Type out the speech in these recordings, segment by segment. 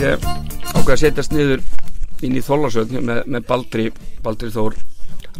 ég ákveði að setjast niður inn í Þóllarsöld með, með Baldri, Baldri Þór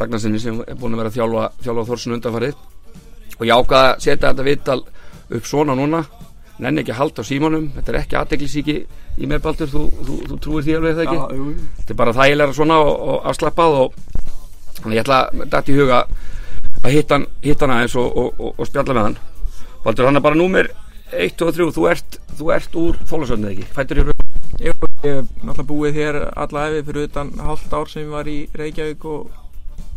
Ragnarsinni sem er búin að vera að þjálfa, þjálfa Þórsun undanfarið. Og ég ákveði að setja þetta viðtal upp svona núna. Nenni ekki að halda á símanum. Þetta er ekki aðdeglisíki í með Baldur. Þú, þú, þú trúir því alveg það ekki? Já, jú. þetta er bara þægilega svona og, og afslappað og þannig ég ætla dætt í huga að hitta hann, hitta hann aðeins og, og, og, spjalla með hann. Baldur hann er bara númer 1 og 3 þú ert, þú ert úr Þólasöndið ekki? Fættur í raun Jú, ég hef náttúrulega búið hér alla efi fyrir utan halvt ár sem ég var í Reykjavík og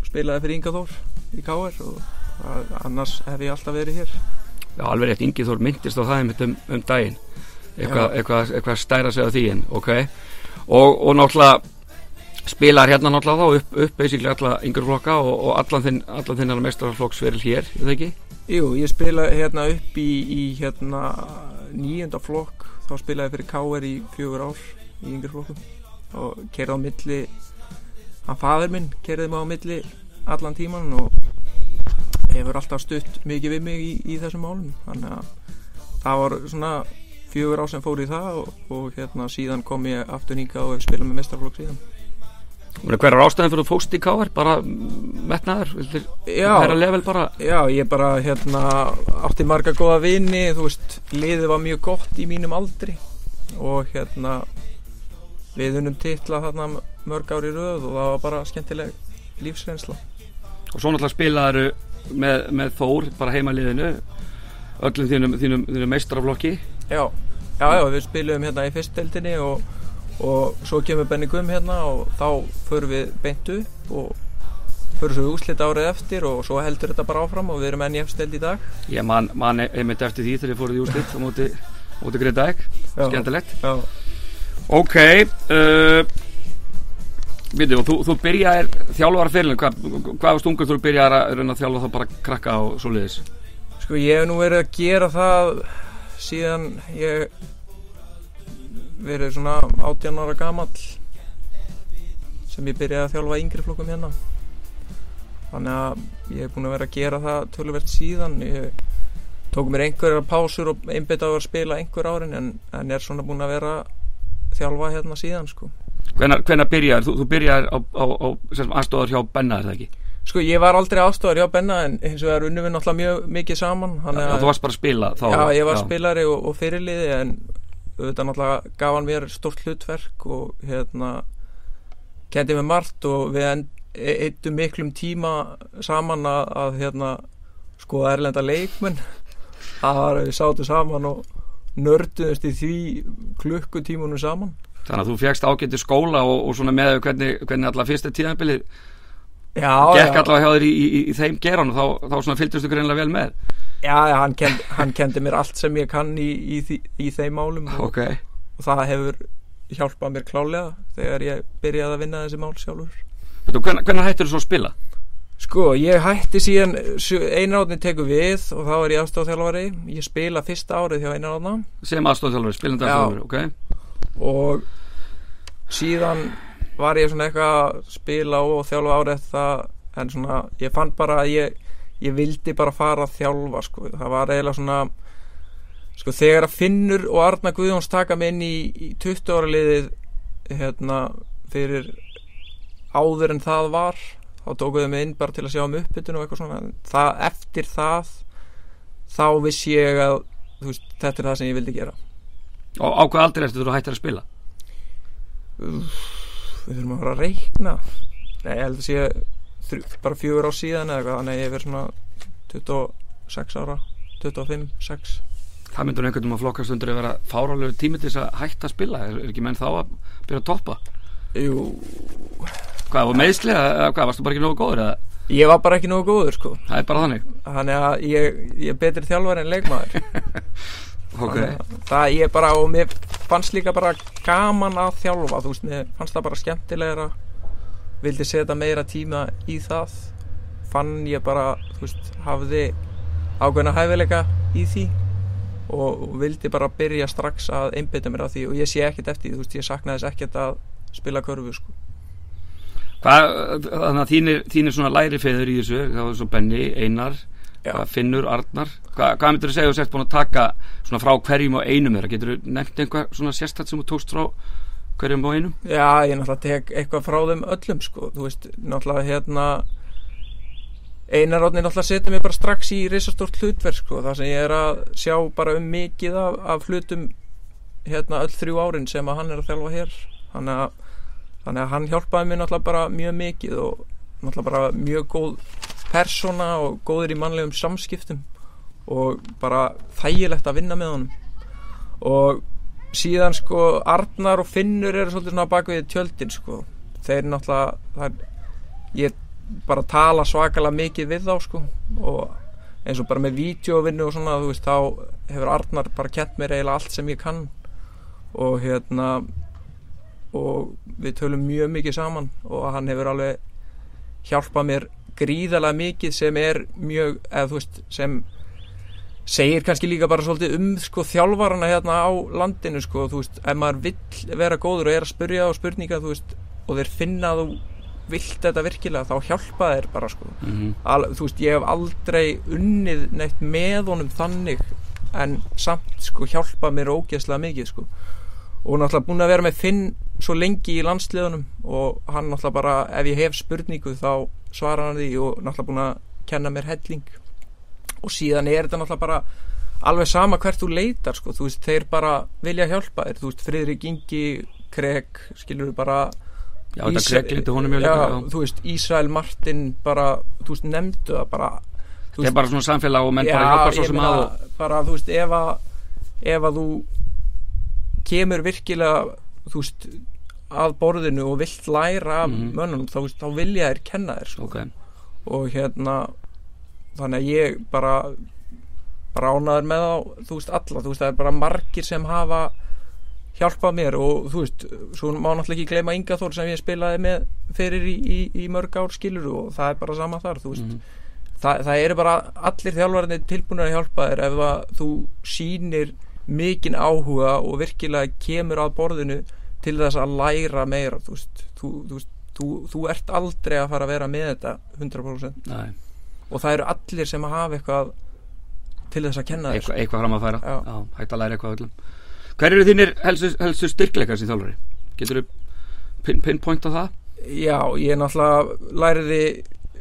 spilaði fyrir Inga Þór í KR og annars hef ég alltaf verið hér. Já, alveg rétt, Ingi Þór myndist á það um, um daginn eitthvað eitthva, eitthva stæra sig á því en ok og, og náttúrulega spilar hérna náttúrulega þá upp, upp basically alla yngur flokka og, og allan þinn allan þinn mestarflokksveril hér, er það ekki? Jú, ég spilaði hérna upp í, í hérna nýjönda flokk þá spilaði fyrir KR í fjögur ár í yngri flokkum. Og kerði á milli hann faður minn kerði mig á milli allan tíman og hefur alltaf stutt mikið við mig í, í þessum málum. Þannig að það var svona fjögur ár sem fór í það og, og hérna síðan kom ég aftur hingað og spila með mestarflokk síðan Hver er ástæðin fyrir að fóst í káar? Bara metnaður? Vildir Já. hæra level bara? Já, ég bara hérna átti marga góða vini, þú veist, liðið var mjög gott í mínum aldri og hérna við unum titla þarna mörg ári röð og það var bara skemmtileg lífsreynsla. Og svo náttúrulega spilaðu með, með Þór, bara heimaliðinu öllum þínum, þínum, þínum meistaraflokki Já, já, já, við spilum hérna í fyrstdeldinni og, og svo kemur Benny Gumm hérna og þá förum við beint upp og förum svo úslit árið eftir og svo heldur þetta bara áfram og við erum enn í efsteld í dag. Ég man, man einmitt eftir því þegar ég fóruð í úrslit á móti, móti skemmtilegt Já, Ok uh, Veitu, og þú, þú byrjaðir þjálfara fyrirlin, hvað, hvað varst ungur þú byrjaðir að reyna að þjálfa þá bara krakka og svoleiðis? Sko ég hef nú verið að gera það síðan ég verið svona 18 ára gamall sem ég byrjaði að þjálfa yngri flokkum hérna þannig að ég hef búin að vera að gera það töluvert síðan ég tók mér einhverjar pásur og einbytta á að spila einhver árin en, en er svona búin að vera þjálfa hérna síðan sko hvenær byrjaðir? Þú, þú byrjaðir á, á, á aðstofar hjá Benna, er það ekki? Sko ég var aldrei aðstofar hjá Benna en hins vegar unnum við náttúrulega mjög mikið saman Já, þú varst bara að spila þá? Já, ég var spilari og, og fyrirliði en auðvitað náttúrulega gaf hann mér stort hlutverk og hérna kendi mér margt og við eittum miklum tíma saman að, að hérna skoða erlenda leikmenn. Það var við sátum saman og nörduðust í því klukkutímunum saman. Þannig að þú fegst ágætti skóla og, og svona með hvernig, hvernig alla fyrsta tíðanbilið gekk allavega hjá þér í, í, í, þeim geran og þá, þá svona fylgdustu greinlega vel með já, já hann, kendi, hann kendi mér allt sem ég kann í, í, þeim málum og, Ok, og það hefur hjálpað mér klálega þegar ég byrjaði að vinna þessi mál sjálfur hvenær, hvenær hættur þú svo að spila? Sko, ég hætti síðan einarátni tekur við og þá er ég aðstofþjálfari ég spila fyrsta árið hjá einarátna Sem aðstofþjálfur, spilandi Já. aðstofþjálfur, ok? og síðan var ég svona eitthvað að spila og þjálfa árið það en svona, ég fann bara að ég, ég vildi bara fara að þjálfa sko. það var eiginlega svona sko, þegar að Finnur og Arna Guðjóns taka mig inn í, í 20 ára liðið hérna, fyrir áður en það var þá tókuðu mig inn bara til að sjá um uppbytun og eitthvað svona það, eftir það þá vissi ég að veist, þetta er það sem ég vildi gera Og á hvað aldrei eftir þú hættir að spila? Við þurfum að fara að reikna. Nei, ég held að sé þrjú, bara fjögur á síðan eða eitthvað þannig að ég er verið svona 26 ára 25, 6 Það myndur einhvern veginn að flokkast undir að vera fárálegu tími til þess að hætta að spila. Er, er ekki menn þá að byrja að toppa? Jú, Hvað, var meðsli eða hvað, varstu bara ekki nógu góður eða? Ég var bara ekki nógu góður sko. Það er bara þannig. Þannig að ég, ég er betri þjálfar en leikmaður. Ok, Þannig að það ég bara og mér fannst líka bara gaman að þjálfa þú veist, mér fannst það bara skemmtilegra vildi setja meira tíma í það fann ég bara þú veist, hafði ákveðna hæfileika í því og, vildi bara byrja strax að einbytta mér að því og ég sé ekkert eftir þú veist, ég saknaði þess ekkert að spila körfu sko. hvað, þannig að þínir, þínir svona læri feður í þessu það var svo Benny, Einar. Hvað finnur Arnar? Hvað, hvað myndir þú segja þú sért búin að taka svona frá hverjum og einum þeirra? Getur þú nefnt einhvað svona sérstætt sem þú tókst frá hverjum og einum? Já, ég náttúrulega tek eitthvað frá þeim öllum sko, þú veist, náttúrulega hérna Einar átni náttúrulega setja mig bara strax í risastórt hlutverk sko, það sem ég er að sjá bara um mikið af, af hlutum hérna öll þrjú árin sem að hann er að þjálfa hér. Þannig að, þannig að hann hjálpaði mér náttúrulega bara mjög mikið og náttúrulega bara mjög góð persóna og góður í mannlegum samskiptum og bara þægilegt að vinna með honum. Og síðan sko Arnar og Finnur eru svolítið svona bakvið tjöldin sko. Þeir náttúrulega það, ég bara tala svakalega mikið við þá sko. Og eins og bara með vídeovinnu og svona þú veist þá hefur Arnar bara kent mér eiginlega allt sem ég kann. Og hérna og við tölum mjög mikið saman og hann hefur alveg hjálpað mér gríðalega mikið sem er mjög, eða þú veist sem segir kannski líka bara svolítið um sko þjálfarana hérna á landinu sko, þú veist, ef maður vill vera góður og er að spurja á spurninga, þú veist og þeir finna að þú vilt þetta virkilega, þá hjálpa þeir bara sko mm -hmm. Al, þú veist, ég hef aldrei unnið neitt með honum þannig en samt sko hjálpa mér ógeðslega mikið sko og náttúrulega búin að vera með Finn svo lengi í landsliðunum og hann náttúrulega bara, ef ég hef spurningu þá svarar hann því og náttúrulega búin að kenna mér helling. Og síðan er þetta náttúrulega bara alveg sama hvert þú leitar sko, þú veist, þeir bara vilja hjálpa þér, þú veist, Friðrik Ingi Kreg, skilur við bara Já, líka já, já. þú veist, Ísrael Martin bara, þú veist, nefndu það bara. Þetta er bara svona samfélag og menn bara hjálpa svo sem að bara, þú veist, ef að ef að þú kemur virkilega, þú veist að borðinu og vilt læra af Mhm. mönnum, þá, þá vilja þér kenna þér sko. ok, og hérna þannig að ég bara bara ánaður með þá, þú veist, alla þú veist, það er bara margir sem hafa hjálpað mér og þú veist svo má náttúrulega ekki gleyma Inga Þór sem ég spilaði með fyrir í, í, í mörg ár skilur og það er bara sama þar, þú veist Mhm. það, það eru bara allir þjálfarnir tilbúinir að hjálpa þér ef þú sýnir mikinn áhuga og virkilega kemur að borðinu til þess að læra meira þú veist, þú, þú, þú, þú ert aldrei að fara að vera með þetta 100% Nei, og það eru allir sem hafa eitthvað til þess að kenna þér eitthvað, eitthvað fram að færa Já. já, hægt að læra eitthvað öllum Hver eru þínir helstu, helstu styrkleikar sem þjálfari? Getur þú pin, pinpoint á það? Já, ég náttúrulega læriði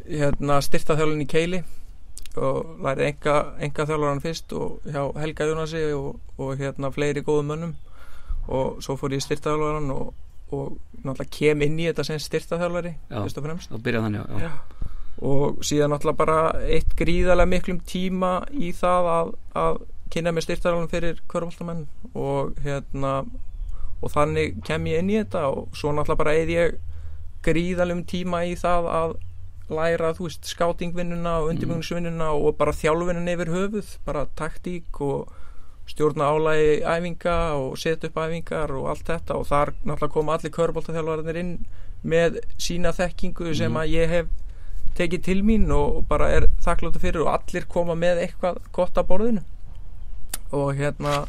hérna, styrtaþjálun í Keili og læriði enga, enga þjálfaran fyrst og hjá Helga Jónasi og, og hérna fleiri góðum mönnum og svo fór ég styrtaþjálfaran og, og náttúrulega kem inn í þetta sem styrtaþjálfari Já. fyrst og fremst byrja þannig, já, já. og síðan náttúrulega bara eitt gríðarlega miklum tíma í það að, að kynna mér styrtarálum fyrir körfaldamenn og hérna og þannig kem ég inn í þetta og svo náttúrulega bara eða ég gríðarlegum tíma í það að læra, þú veist, skátingvinnuna og undirbyggingsvinnuna og bara þjálfinna yfir höfuð, bara taktík og stjórna álægi æfinga og setja upp æfingar og allt þetta. Og þar náttúrulega koma allir körbóltaþjálfarnir inn með sína þekkingu sem að ég hef tekið til mín og bara er þakkláttu fyrir og allir koma með eitthvað gott að borðinu. Og hérna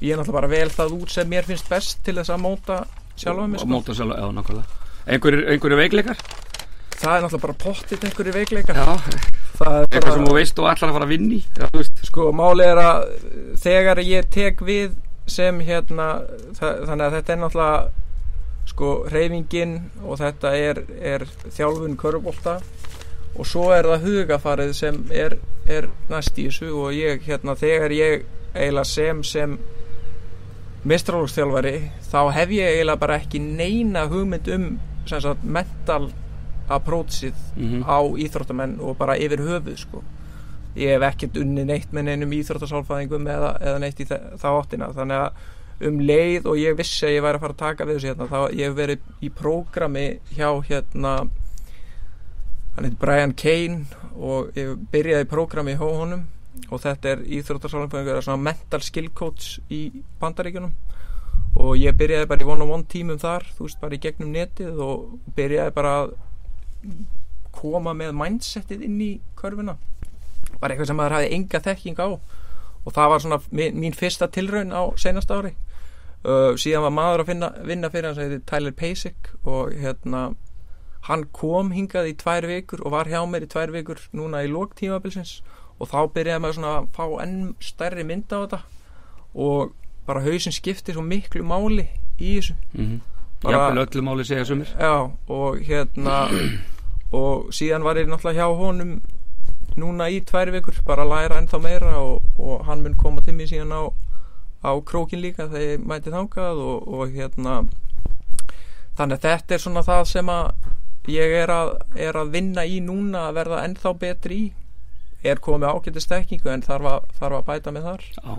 ég er náttúrulega bara vel það út sem mér finnst best til þess að móta sjálfa mig sko. móta sjálf, já, nákvæmlega. Einhverjir veikleikar? það er náttúrulega bara pottit einhverju veikleikar. Já, eitthvað sem þú veist og ætlar að fara að vinni veist sko máli er að þegar ég tek við sem hérna þannig að þetta er náttúrulega sko reyfingin og þetta er, er þjálfun körubólta og svo er það hugafarið sem er, er næst í þessu og ég hérna þegar ég eiginlega sem sem mistrálugstjálfari þá hef ég eiginlega bara ekki neina hugmynd um sem sagt mental approachið Mhm. á íþróttamenn og bara yfir höfuð sko. Ég hef ekkert unni neitt með neinum íþróttasálfæðingum eða, eða neitt í þá áttina. Þannig að um leið og ég vissi að ég væri að fara að taka við þessu hérna þá ég hef verið í prógrami hjá hérna hann heitir Brian Kane og ég byrjaði í prógrami hjá honum. Og þetta er íþróttasálfæðingur svona mental skill coach í bandaríkjunum. Og ég byrjaði bara í one-on-one tímum þar þú veist bara í gegnum netið og byrjaði bara að koma með mindsetið inn í körfuna. Bara eitthvað sem maður hafði enga þekking á. Og það var svona mín, mín fyrsta tilraun á seinast ári. Uh, síðan var maður að finna, vinna fyrir hann sem heitir Tyler Pasick og hérna hann kom hingað í tvær vikur og var hjá mér í tvær vikur núna í lók tímabilsins. Og þá byrjaði maður svona að fá enn stærri mynd á þetta. Og bara hausin skipti svo miklu máli í þessu. Mm Bara- Jafnvel öllu máli segja sumir. Já, og hérna og síðan var ég náttúrulega hjá honum núna í tvær vikur bara að læra ennþá meira og, og hann mun koma til mér síðan á, á krókin líka þegar ég mæti þangað og, og hérna þannig að þetta er svona það sem að ég er að, er að vinna í núna að verða ennþá betri í er komið ágæti stekkingu en þarf að, þarf að bæta með þar Já.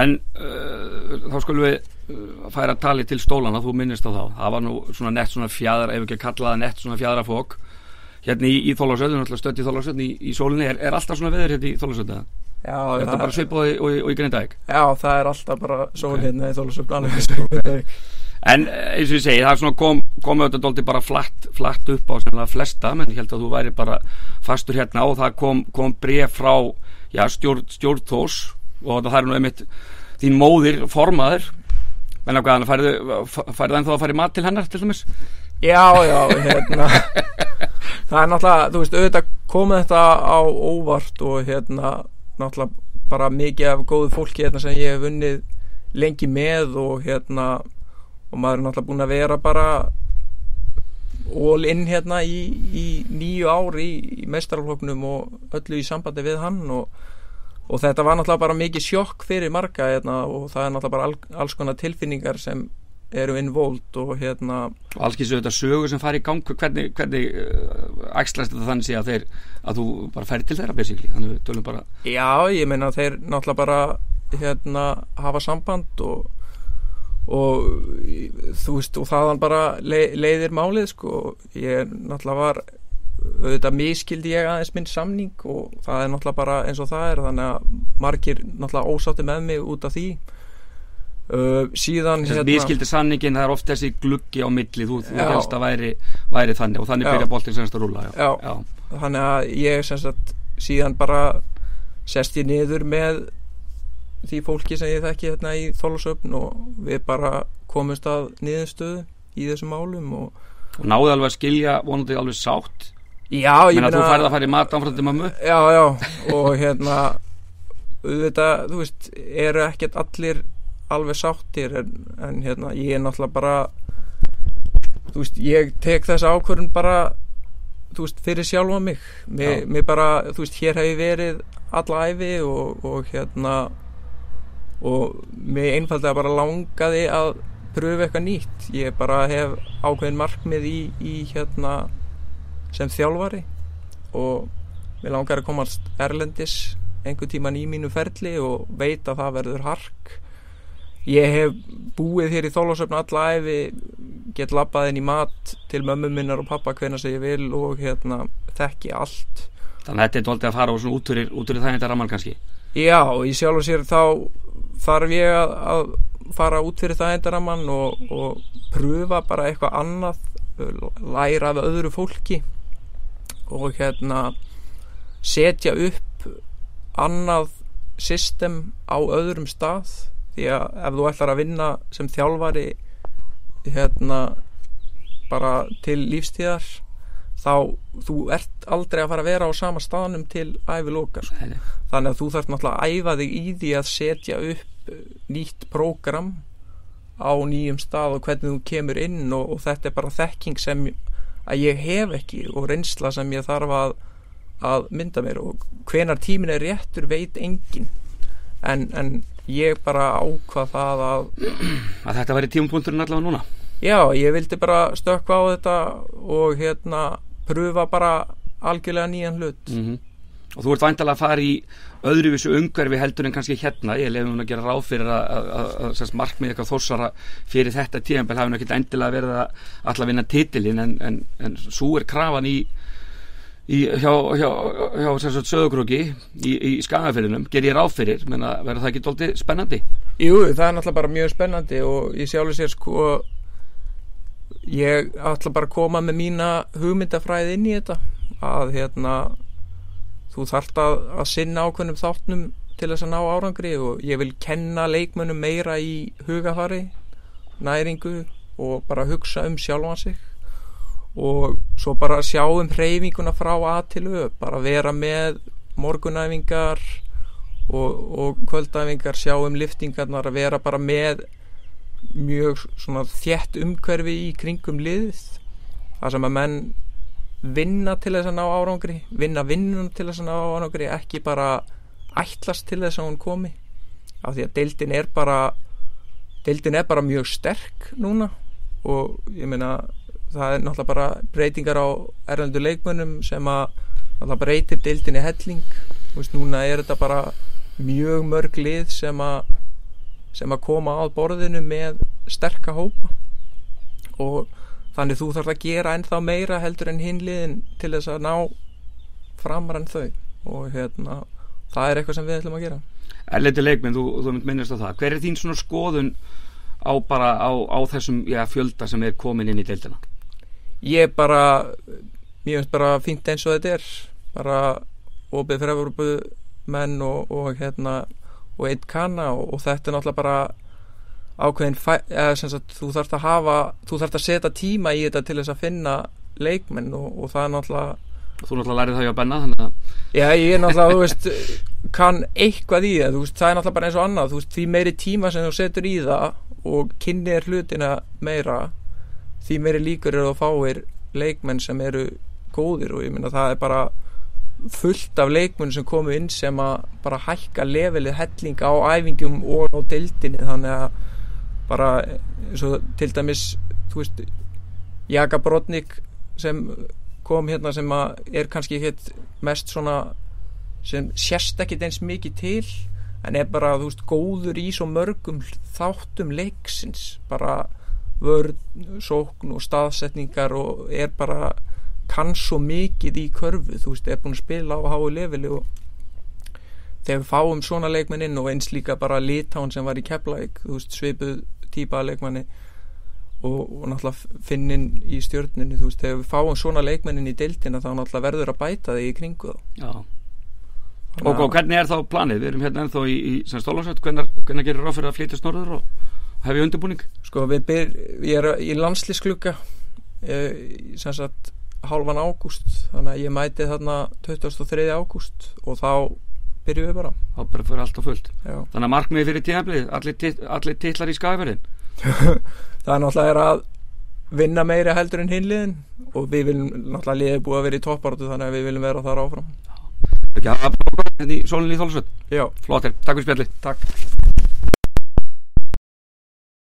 En uh, þá skulum við uh, færa tali til stólana, þú minnist á þá það var nú svona nett svona fjadra ef ekki að kalla það nett svona fjadrafók hérna í, Þólasöld, stödd í Þólasöld í, í sólinni, er, er alltaf svona veður hérna í? Já, Er þetta bara svipað og, og, í- og í Grindavík? já, það er alltaf bara sól hérna í Grindavík. En eh, eins og ég segi, það er svona kom, kom auðvitað dólti bara flatt, flatt upp á flesta, menn ég held að þú væri bara fastur hérna og það kom, kom bref frá já, stjórn, stjórn Þós og það er nú einmitt þín móðir formaður menn á hvaðan færðu, færðu ennþá að fara í mat til hennar til dæmis? Já, já, hérna Það er náttúrulega, þú veist, auðvitað komið þetta á óvart og hérna náttúrulega bara mikið af góðu fólki hérna sem ég hef vunnið lengi með og hérna og maður er náttúrulega búin að vera bara all in hérna í, í nýju ári í, í meistarafloknum og öllu í sambandi við hann og, og þetta var náttúrulega bara mikið sjokk fyrir marga hérna og það er náttúrulega bara all, alls konar tilfinningar sem eru involved og hérna og alls kýrstu auðvitað sögur sem fari í gang. Hvernig, hvernig uh, æxlast þetta þannig sé að þeir að þú bara færi til þeirra basically? Þannig við tölum bara Já, ég meina þeir náttúrulega bara hérna hafa samband og, og þú veist og þaðan bara le, leiðir málið sko. Ég náttúrulega var auðvitað miskildi ég aðeins minn samning og það er náttúrulega bara eins og það er þannig að margir náttúrulega ósátti með mig út af því uh, síðan hérna, miskildi sanningin, það er oft þessi gluggi á milli, þú, þú helst að væri, væri þannig og þannig Já. byrja boltinn semst að rúla já. Já. Þannig að ég sem sagt síðan bara sest ég niður með því fólki sem ég þekki hérna í Þólasöfn og við bara komumst að niðurstöðu í þessum málum og og náðu alveg að skilja vonandi alveg sátt já, ég menn að þú færð að fara í mat áfram til mömmu. Já, já, og hérna auðvitað, þú veist, eru ekkert allir alveg sáttir en, en hérna, ég er náttúrulega bara þú veist, ég tek þessa ákvörðun bara þú veist, fyrir sjálfa mig. Mér, mér bara, þú veist, hér hef ég verið alla æfi og, og hérna og mér einfallega bara langaði að pröfu eitthvað nýtt. Ég bara hef ákveðin markmið í, í hérna sem þjálfari og mér langar að komast erlendis einhver tíman í mínu ferli og veit að það verður hark. Ég hef búið hér í þólasöfn alla æfi get labbað inn í mat til mömmu minnar og pappa hvenær sem ég vil og hérna þekki allt. Þannig að þetta er dóltið að fara út fyrir, út fyrir það þetta ramman kannski? Já, og í sjálf og sér þá þarf ég að, að fara út fyrir það endaramann og, og pröfa bara eitthvað annað læra af öðru fólki og hérna setja upp annað system á öðrum stað því að ef þú ætlar að vinna sem þjálfari hérna bara til lífstíðar þá þú ert aldrei að fara að vera á sama staðnum til ævilokar sko. Þannig að þú þarf náttúrulega að æfa þig í því að setja upp eh, nýtt prógram á nýjum stað og hvernig þú kemur inn og, og þetta er bara þekking sem að ég hef ekki og reynsla sem ég þarf að, að mynda mér og hvenar tímin er réttur veit engin en, en ég bara ákvað það að að þetta væri tímapunkturinn allavega núna? Já, ég vildi bara stökkva á þetta og hérna pröfa bara algjörlega nýjan hlut. Mm og þú ert væntalega að fara í öðruvísu umhverfi heldur en kannski hérna. Ég lefum hún að gera ráð fyrir að, markmið eitthvað þórsara fyrir þetta tíðanbel hafi náttúrulega endilega verið að alltaf vinna titilin en, en, en svo er krafan í, í hjá, hjá, hjá sérst, söðugrúki í, í skagafyrinum, ger ég ráð fyrir menn að verða það ekki dólti spennandi? Jú, það er náttúrulega bara mjög spennandi og ég sjálfur sér sko ég ætla bara að koma með mína hugmyndafræði inn í þetta. Að hérna þú þarft að, að sinna ákveðnum þáttnum til þess að ná árangri og ég vil kenna leikmönnum meira í hugafari næringu og bara hugsa um sjálfan sig. Og svo bara sjá um hreyfinguna frá að til öð bara vera með morgunæfingar og, og kvöldæfingar sjá um liftingarnar að vera bara með mjög svona þjætt umhverfi í kringum liðið. Það sem að menn vinna til þess að ná árangri vinna vinnun til þess að ná árangri ekki bara ætlast til þess að hún komi. Af því að deildin er bara deildin er bara mjög sterk núna og ég meina það er náttúrulega bara breytingar á erlendu leikmönnum sem að náttúrulega breytir deildinni helling. Veist, núna er þetta bara mjög mörg lið sem að sem að koma á borðinu með sterka hópa. Og þannig þú þarf að gera ennþá meira heldur en hinliðin til þess að ná framar en þau. Og hérna það er eitthvað sem við ætlum að gera. Erlendi leikminn, þú, þú mynd minnast á það. Hver er þín svona skoðun á bara á, á þessum já, fjölda sem er komin inn í deildina? Ég bara mér finnst bara fínt eins og þetta er. Bara opið fyrir menn og, og hérna og einn kanna og, og þetta er náttúrulega bara ákveðin eða, sagt, þú þarfst að hafa þú þarfst að setja tíma í þetta til þess að finna leikmenn og, og það er náttúrulega Þú náttúrulega lærið það hjá Benna að... Já, ég er náttúrulega, þú veist kann eitthvað í það, veist, það er náttúrulega bara eins og annað, veist, því meiri tíma sem þú setur í það og kynniðir hlutina meira, því meiri líkur eru að fáir leikmenn sem eru góðir og ég minna það er bara fullt af leikmenn sem komu inn sem að bara hækka levelið helling á æfingum og á dildinni þannig að bara og til dæmis veist Jaka Brodnik sem kom hérna sem er kannski hitt mest svona sem sérst ekkit eins mikið til en er bara þú veist góður í svo mörgum þáttum leiksins. Bara vörð, sókn og staðsetningar og er bara kann svo mikið í körfu. Þú veist, er búin að spila á háu leveli og þegar við fáum svona leikmennin og eins líka bara Litán sem var í Keflæk, þú veist, svipuð típa leikmanni og, og náttúrulega finnin í stjórninu þú veist, þegar við fáum svona leikmennin í deildina þá náttúrulega verður að bæta þig í kringu Já og, og hvernig er þá planið? Við erum hérna ennþá í, í Stólásveit, hvernig, hvernig gerir ráð fyrir að flytja snorður og hefði undirbúning? Sko, við byr, ég er í landslísklukka eh, sem sagt hálfan ágúst, þannig að ég mæti þarna 23. ágúst og þá byrjuðum við bara. Þá bara fyrir allt og fullt. Já. þannig að markmiði fyrir tíðanblið allir, titlar í skæverðin það er náttúrulega að vinna meira heldur en hinliðin og við viljum náttúrulega liðið búið að vera í toppartu þannig að við viljum vera þar áfram. Ekki að hafa bara í sólinni í þólusvöld Já, flottir, takk fyrir spjalli takk